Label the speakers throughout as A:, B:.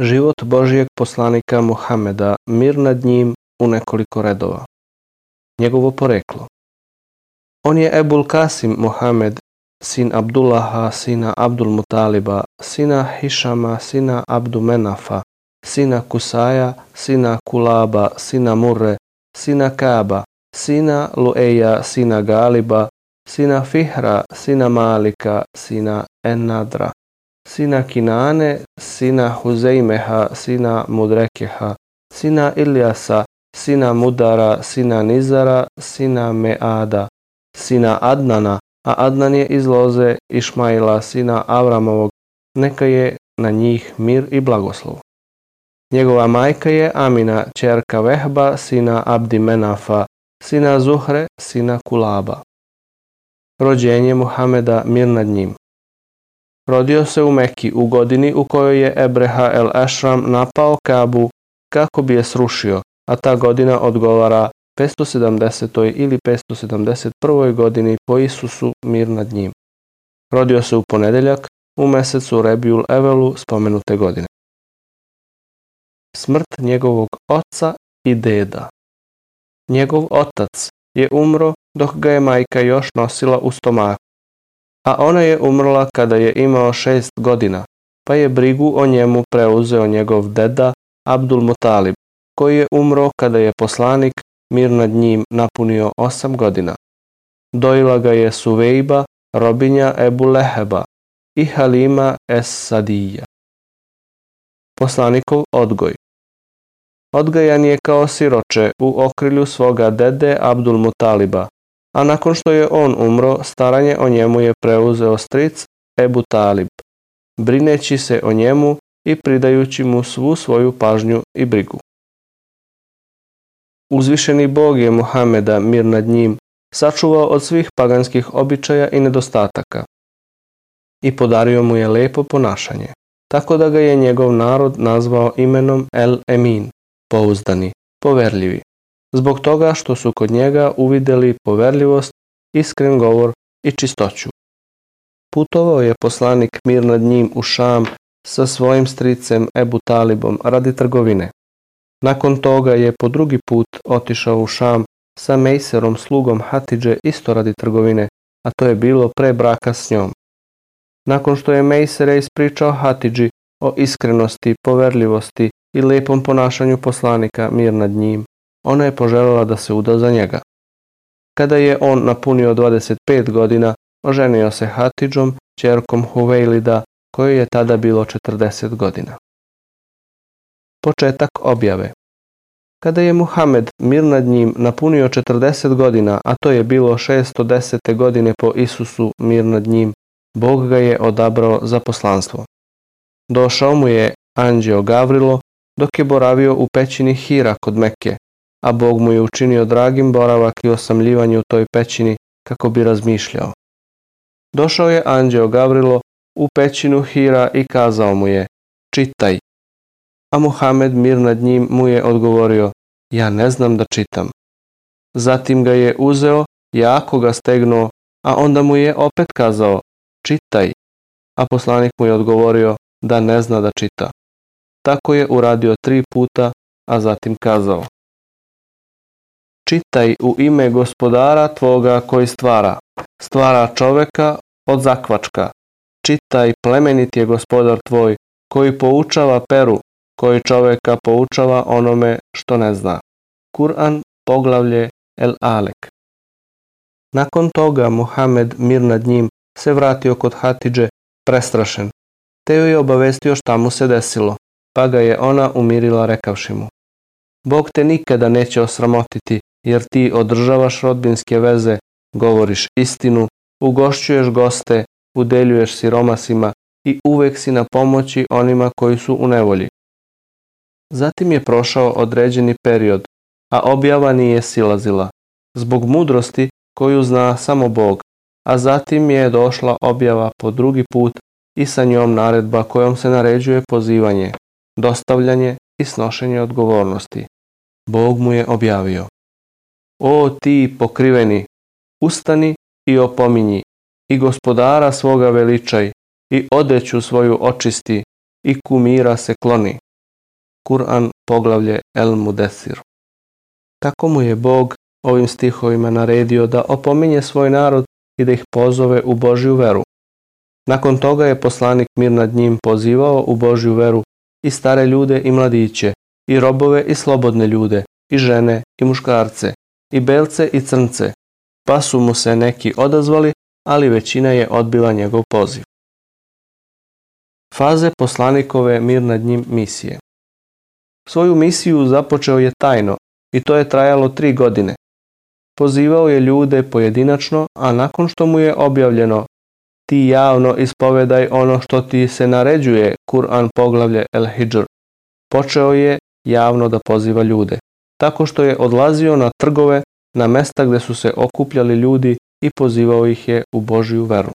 A: Život Božijeg poslanika Muhameda, mir nad njim u nekoliko redova. Njegovo poreklo. On je Ebul Kasim Muhamed, sin Abdullaha, sina Abdul Mutaliba, sina Hišama, sina Abdu Menafa, sina Kusaja, sina Kulaba, sina Murre, sina Kaba, sina Lueja, sina Galiba, sina Fihra, sina Malika, sina Enadra sina Kinane, sina Huzeimeha, sina Mudrekeha, sina Ilijasa, sina Mudara, sina Nizara, sina Meada, sina Adnana, a Adnan je iz loze Išmajla, sina Avramovog, neka je na njih mir i blagoslov. Njegova majka je Amina, čerka Vehba, sina Abdimenafa, sina Zuhre, sina Kulaba. Rođenje Muhameda mir nad njim. Rodio se u Meki u godini u kojoj je Ebreha el Ashram napao Kabu kako bi je srušio, a ta godina odgovara 570. ili 571. godini po Isusu mir nad njim. Rodio se u ponedeljak u mesecu Rebiul Evelu spomenute godine. Smrt njegovog oca i deda Njegov otac je umro dok ga je majka još nosila u stomaku, a ona je umrla kada je imao šest godina, pa je brigu o njemu preuzeo njegov deda Abdul Mutalib, koji je umro kada je poslanik mir nad njim napunio osam godina. Dojila ga je Suvejba, robinja Ebu Leheba i Halima Es Sadija. Poslanikov odgoj Odgajan je kao siroče u okrilju svoga dede Abdul Mutaliba, a nakon što je on umro, staranje o njemu je preuzeo stric Ebu Talib, brineći se o njemu i pridajući mu svu svoju pažnju i brigu. Uzvišeni Bog je Muhameda, mir nad njim, sačuvao od svih paganskih običaja i nedostataka i podario mu je lepo ponašanje, tako da ga je njegov narod nazvao imenom El Emin, pouzdani, poverljivi zbog toga što su kod njega uvideli poverljivost, iskren govor i čistoću. Putovao je poslanik mir nad njim u Šam sa svojim stricem Ebu Talibom radi trgovine. Nakon toga je po drugi put otišao u Šam sa Mejserom slugom Hatidže isto radi trgovine, a to je bilo pre braka s njom. Nakon što je Mejsere ispričao Hatidži o iskrenosti, poverljivosti i lepom ponašanju poslanika mir nad njim, ona je poželjela da se uda za njega. Kada je on napunio 25 godina, oženio se Hatidžom, čerkom Huvejlida, kojoj je tada bilo 40 godina. Početak objave Kada je Muhammed mir nad njim napunio 40 godina, a to je bilo 610. godine po Isusu mir nad njim, Bog ga je odabrao za poslanstvo. Došao mu je anđeo Gavrilo dok je boravio u pećini Hira kod Mekke, a Bog mu je učinio dragim boravak i osamljivanje u toj pećini kako bi razmišljao. Došao je anđeo Gavrilo u pećinu Hira i kazao mu je, čitaj. A Mohamed mir nad njim mu je odgovorio, ja ne znam da čitam. Zatim ga je uzeo, jako ga stegnuo, a onda mu je opet kazao, čitaj. A poslanik mu je odgovorio da ne zna da čita. Tako je uradio tri puta, a zatim kazao. Čitaj u ime gospodara tvoga koji stvara, stvara čoveka od zakvačka. Čitaj plemenit je gospodar tvoj, koji poučava peru, koji čoveka poučava onome što ne zna. Kur'an, poglavlje El Alek. Nakon toga Muhammed mir nad njim, se vratio kod Hatidže, prestrašen. Te joj je obavestio šta mu se desilo, pa ga je ona umirila rekavši mu. Bog te nikada neće osramotiti, jer ti održavaš rodbinske veze, govoriš istinu, ugošćuješ goste, udeljuješ siromasima i uvek si na pomoći onima koji su u nevolji. Zatim je prošao određeni period, a objava nije silazila, zbog mudrosti koju zna samo Bog, a zatim je došla objava po drugi put i sa njom naredba kojom se naređuje pozivanje, dostavljanje i snošenje odgovornosti. Bog mu je objavio. O ti pokriveni, ustani i opominji, i gospodara svoga veličaj, i odeću svoju očisti, i kumira se kloni. Kur'an poglavlje El Mudesir. Tako mu je Bog ovim stihovima naredio da opominje svoj narod i da ih pozove u Božju veru. Nakon toga je poslanik mir nad njim pozivao u Božju veru i stare ljude i mladiće, i robove i slobodne ljude, i žene i muškarce, i belce i crnce, pa su mu se neki odazvali, ali većina je odbila njegov poziv. Faze poslanikove mir nad njim misije Svoju misiju započeo je tajno i to je trajalo tri godine. Pozivao je ljude pojedinačno, a nakon što mu je objavljeno ti javno ispovedaj ono što ti se naređuje, Kur'an poglavlje El Hidžr, Počeo je javno da poziva ljude tako što je odlazio na trgove na mesta gde su se okupljali ljudi i pozivao ih je u Božiju veru.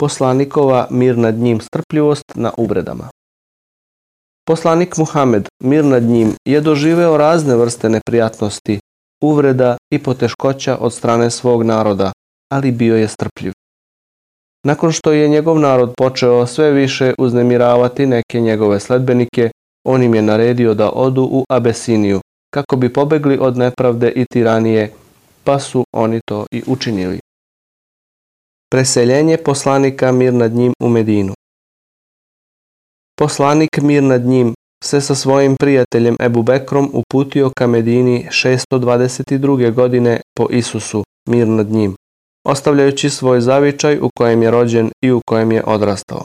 A: Poslanikova mir nad njim strpljivost na uvredama. Poslanik Muhammed, mir nad njim, je doživeo razne vrste neprijatnosti, uvreda i poteškoća od strane svog naroda, ali bio je strpljiv. Nakon što je njegov narod počeo sve više uznemiravati neke njegove sledbenike, on im je naredio da odu u Abesiniju, kako bi pobegli od nepravde i tiranije, pa su oni to i učinili. Preseljenje poslanika mir nad njim u Medinu Poslanik mir nad njim se sa svojim prijateljem Ebu Bekrom uputio ka Medini 622. godine po Isusu, mir nad njim, ostavljajući svoj zavičaj u kojem je rođen i u kojem je odrastao.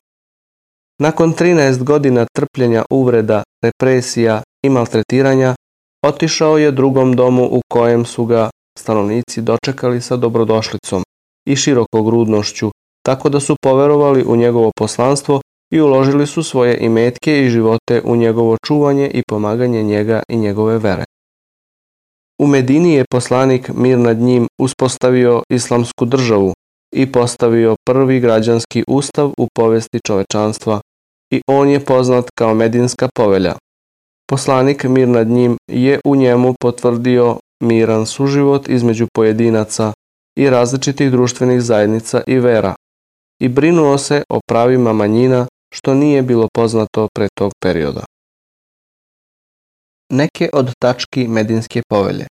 A: Nakon 13 godina trpljenja uvreda, represija i maltretiranja, Otišao je drugom domu u kojem su ga stanovnici dočekali sa dobrodošlicom i širokogrudnošću, tako da su poverovali u njegovo poslanstvo i uložili su svoje imetke i živote u njegovo čuvanje i pomaganje njega i njegove vere. U Medini je poslanik mir nad njim uspostavio islamsku državu i postavio prvi građanski ustav u povesti čovečanstva i on je poznat kao Medinska povelja. Poslanik mir nad njim je u njemu potvrdio miran suživot između pojedinaca i različitih društvenih zajednica i vera i brinuo se o pravima manjina što nije bilo poznato pre tog perioda. Neke od tački Medinske povelje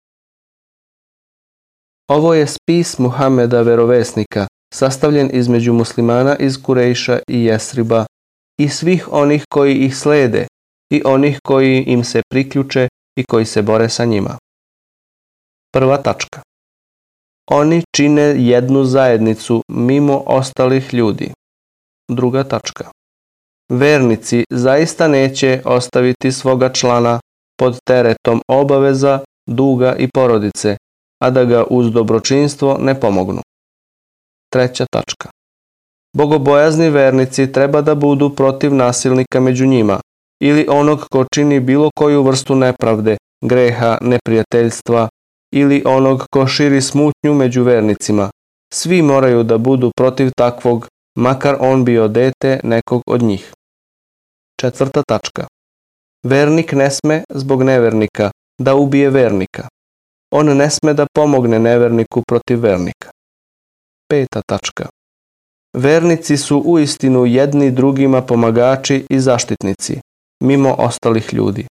A: Ovo je spis Muhameda verovesnika, sastavljen između muslimana iz Kurejša i Jesriba i svih onih koji ih slede, i onih koji im se priključe i koji se bore sa njima. Prva tačka. Oni čine jednu zajednicu mimo ostalih ljudi. Druga tačka. Vernici zaista neće ostaviti svoga člana pod teretom obaveza, duga i porodice, a da ga uz dobročinstvo ne pomognu. Treća tačka. Bogobojazni vernici treba da budu protiv nasilnika među njima, ili onog ko čini bilo koju vrstu nepravde, greha, neprijateljstva ili onog ko širi smutnju među vernicima. Svi moraju da budu protiv takvog, makar on bio dete nekog od njih. Četvrta tačka. Vernik ne sme, zbog nevernika, da ubije vernika. On ne sme da pomogne neverniku protiv vernika. Peta tačka. Vernici su u istinu jedni drugima pomagači i zaštitnici, mimo ostalih ljudi.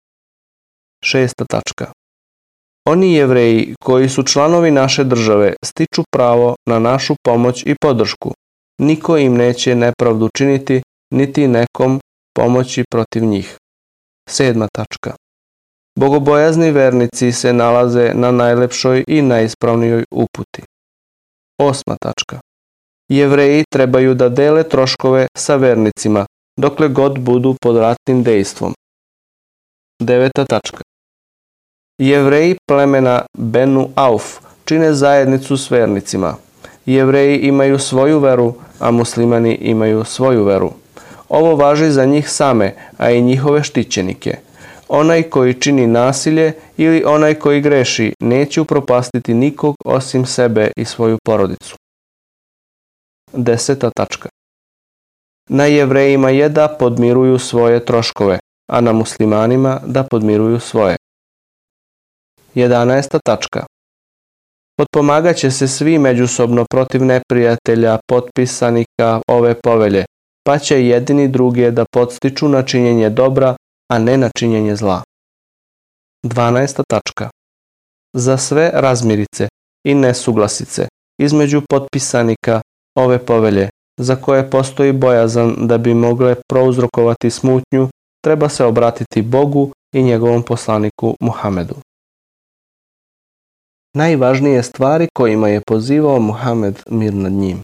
A: Šesta tačka. Oni jevreji koji su članovi naše države stiču pravo na našu pomoć i podršku. Niko im neće nepravdu činiti, niti nekom pomoći protiv njih. Sedma tačka. Bogobojazni vernici se nalaze na najlepšoj i najispravnijoj uputi. Osma tačka. Jevreji trebaju da dele troškove sa vernicima, dokle god budu pod ratnim dejstvom. Deveta tačka. Jevreji plemena Benu Auf čine zajednicu s vernicima. Jevreji imaju svoju veru, a muslimani imaju svoju veru. Ovo važi za njih same, a i njihove štićenike. Onaj koji čini nasilje ili onaj koji greši neće upropastiti nikog osim sebe i svoju porodicu. Deseta tačka na jevrejima je da podmiruju svoje troškove, a na muslimanima da podmiruju svoje. 11. tačka Potpomagaće se svi međusobno protiv neprijatelja potpisanika ove povelje, pa će jedini druge da podstiču na činjenje dobra, a ne na činjenje zla. 12. tačka Za sve razmirice i nesuglasice između potpisanika ove povelje za koje postoji bojazan da bi mogle prouzrokovati smutnju, treba se obratiti Bogu i njegovom poslaniku Muhamedu. Najvažnije stvari kojima je pozivao Muhamed mir nad njim.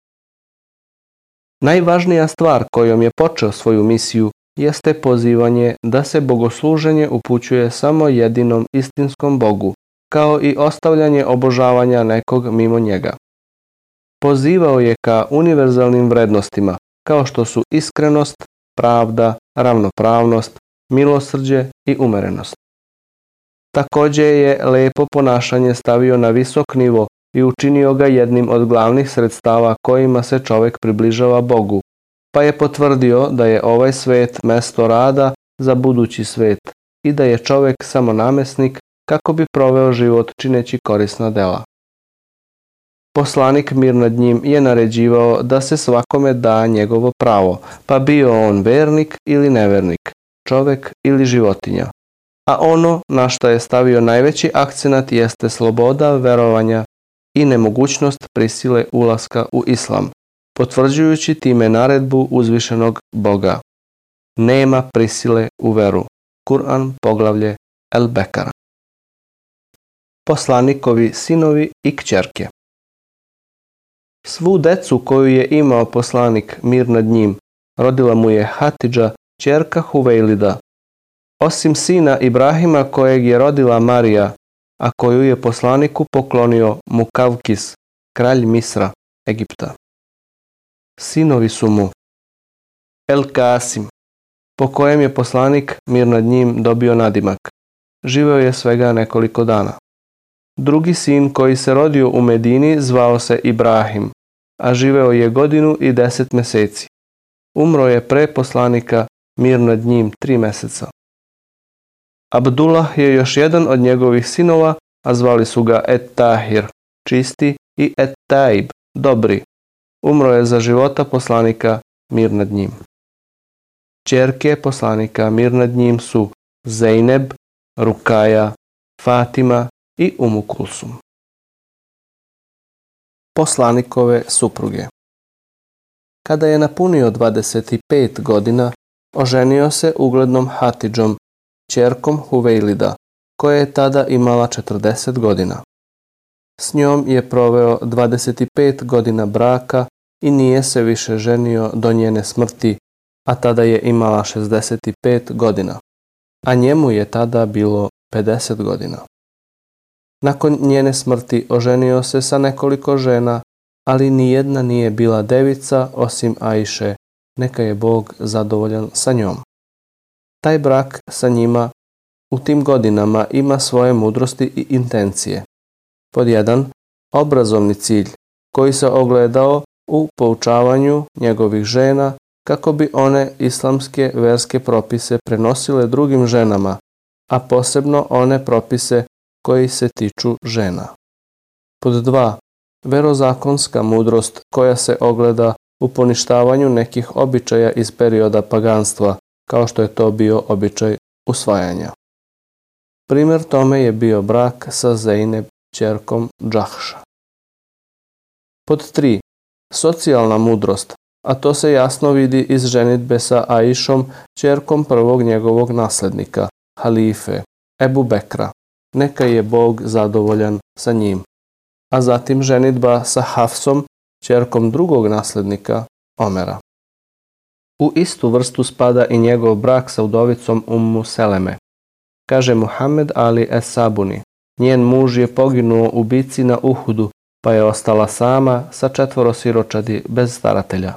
A: Najvažnija stvar kojom je počeo svoju misiju jeste pozivanje da se bogosluženje upućuje samo jedinom istinskom Bogu, kao i ostavljanje obožavanja nekog mimo njega. Pozivao je ka univerzalnim vrednostima, kao što su iskrenost, pravda, ravnopravnost, milosrđe i umerenost. Takođe je lepo ponašanje stavio na visok nivo i učinio ga jednim od glavnih sredstava kojima se čovek približava Bogu, pa je potvrdio da je ovaj svet mesto rada za budući svet i da je čovek samo namesnik kako bi proveo život čineći korisna dela. Poslanik mir nad njim je naređivao da se svakome da njegovo pravo, pa bio on vernik ili nevernik, čovek ili životinja. A ono na što je stavio najveći akcenat jeste sloboda verovanja i nemogućnost prisile ulaska u islam, potvrđujući time naredbu uzvišenog Boga. Nema prisile u veru. Kur'an poglavlje El Bekara. Poslanikovi sinovi i kćerke Svu decu koju je imao poslanik mir nad njim, rodila mu je Hatidža, čerka Huvejlida. Osim sina Ibrahima kojeg je rodila Marija, a koju je poslaniku poklonio Mukavkis, kralj Misra, Egipta. Sinovi su mu El Kasim, po kojem je poslanik mir nad njim dobio nadimak. Živeo je svega nekoliko dana. Drugi sin koji se rodio u Medini zvao se Ibrahim, a živeo je godinu i deset meseci. Umro je pre poslanika, mir nad njim tri meseca. Abdullah je još jedan od njegovih sinova, a zvali su ga Et Tahir, čisti, i Et Taib, dobri. Umro je za života poslanika, mir nad njim. Čerke poslanika, mir nad njim su Zeyneb, Rukaja, Fatima, i Umu Kulsum. Poslanikove supruge Kada je napunio 25 godina, oženio se uglednom Hatidžom, čerkom Huvejlida, koja je tada imala 40 godina. S njom je proveo 25 godina braka i nije se više ženio do njene smrti, a tada je imala 65 godina, a njemu je tada bilo 50 godina. Nakon njene smrti oženio se sa nekoliko žena, ali nijedna nije bila devica osim Ajše, neka je Bog zadovoljan sa njom. Taj brak sa njima u tim godinama ima svoje mudrosti i intencije. Pod jedan, obrazovni cilj koji se ogledao u poučavanju njegovih žena kako bi one islamske verske propise prenosile drugim ženama, a posebno one propise koji se tiču žena. Pod 2. Verozakonska mudrost koja se ogleda u poništavanju nekih običaja iz perioda paganstva, kao što je to bio običaj usvajanja. Primer tome je bio brak sa Zeynep čerkom Džahša. Pod 3. Socijalna mudrost, a to se jasno vidi iz ženitbe sa Aišom, čerkom prvog njegovog naslednika, halife, Ebu Bekra, neka je Bog zadovoljan sa njim. A zatim ženitba sa Hafsom, čerkom drugog naslednika, Omera. U istu vrstu spada i njegov brak sa udovicom Ummu Seleme. Kaže Muhammed Ali Esabuni, njen muž je poginuo u bici na Uhudu, pa je ostala sama sa četvoro siročadi bez staratelja.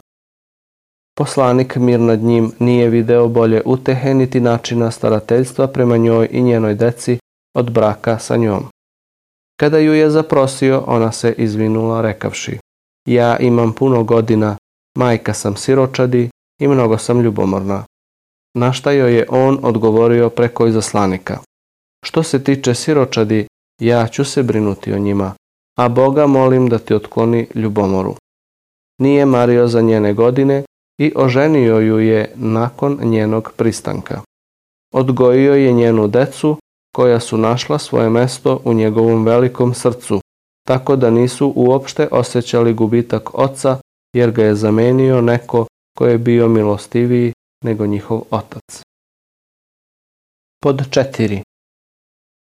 A: Poslanik mir nad njim nije video bolje utehe niti načina starateljstva prema njoj i njenoj deci od braka sa njom. Kada ju je zaprosio, ona se izvinula rekavši Ja imam puno godina, majka sam siročadi i mnogo sam ljubomorna. Na šta joj je on odgovorio preko izaslanika. Što se tiče siročadi, ja ću se brinuti o njima, a Boga molim da ti otkloni ljubomoru. Nije mario za njene godine i oženio ju je nakon njenog pristanka. Odgojio je njenu decu koja su našla svoje mesto u njegovom velikom srcu, tako da nisu uopšte osjećali gubitak oca jer ga je zamenio neko ko je bio milostiviji nego njihov otac. Pod 4.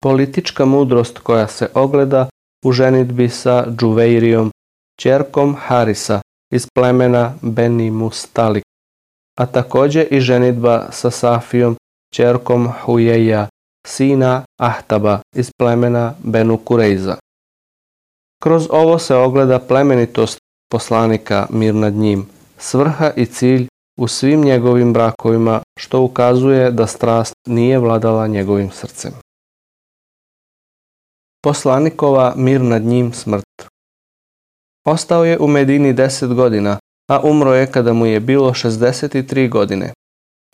A: Politička mudrost koja se ogleda u ženitbi sa Džuveirijom, čerkom Harisa iz plemena Beni Mustalik, a takođe i ženitba sa Safijom, čerkom Hujeja sina Ahtaba iz plemena Benu Kurejza. Kroz ovo se ogleda plemenitost poslanika mir nad njim, svrha i cilj u svim njegovim brakovima što ukazuje da strast nije vladala njegovim srcem. Poslanikova mir nad njim smrt Ostao je u Medini 10 godina, a umro je kada mu je bilo 63 godine.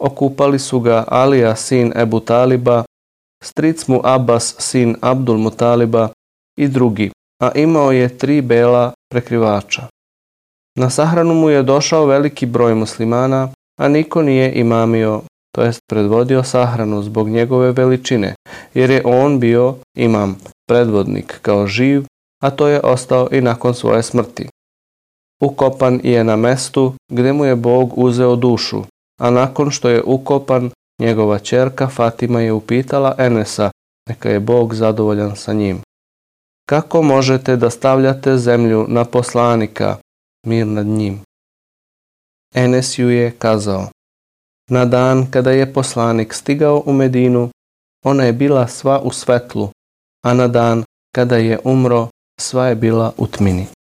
A: Okupali su ga Alija sin Ebu Taliba, stric mu Abbas, sin Abdul Mutaliba i drugi, a imao je tri bela prekrivača. Na sahranu mu je došao veliki broj muslimana, a niko nije imamio, to jest predvodio sahranu zbog njegove veličine, jer je on bio imam, predvodnik, kao živ, a to je ostao i nakon svoje smrti. Ukopan je na mestu gde mu je Bog uzeo dušu, a nakon što je ukopan Njegova čerka Fatima je upitala Enesa, neka je Bog zadovoljan sa njim. Kako možete da stavljate zemlju na poslanika, mir nad njim? Enes ju je kazao. Na dan kada je poslanik stigao u Medinu, ona je bila sva u svetlu, a na dan kada je umro, sva je bila u tmini.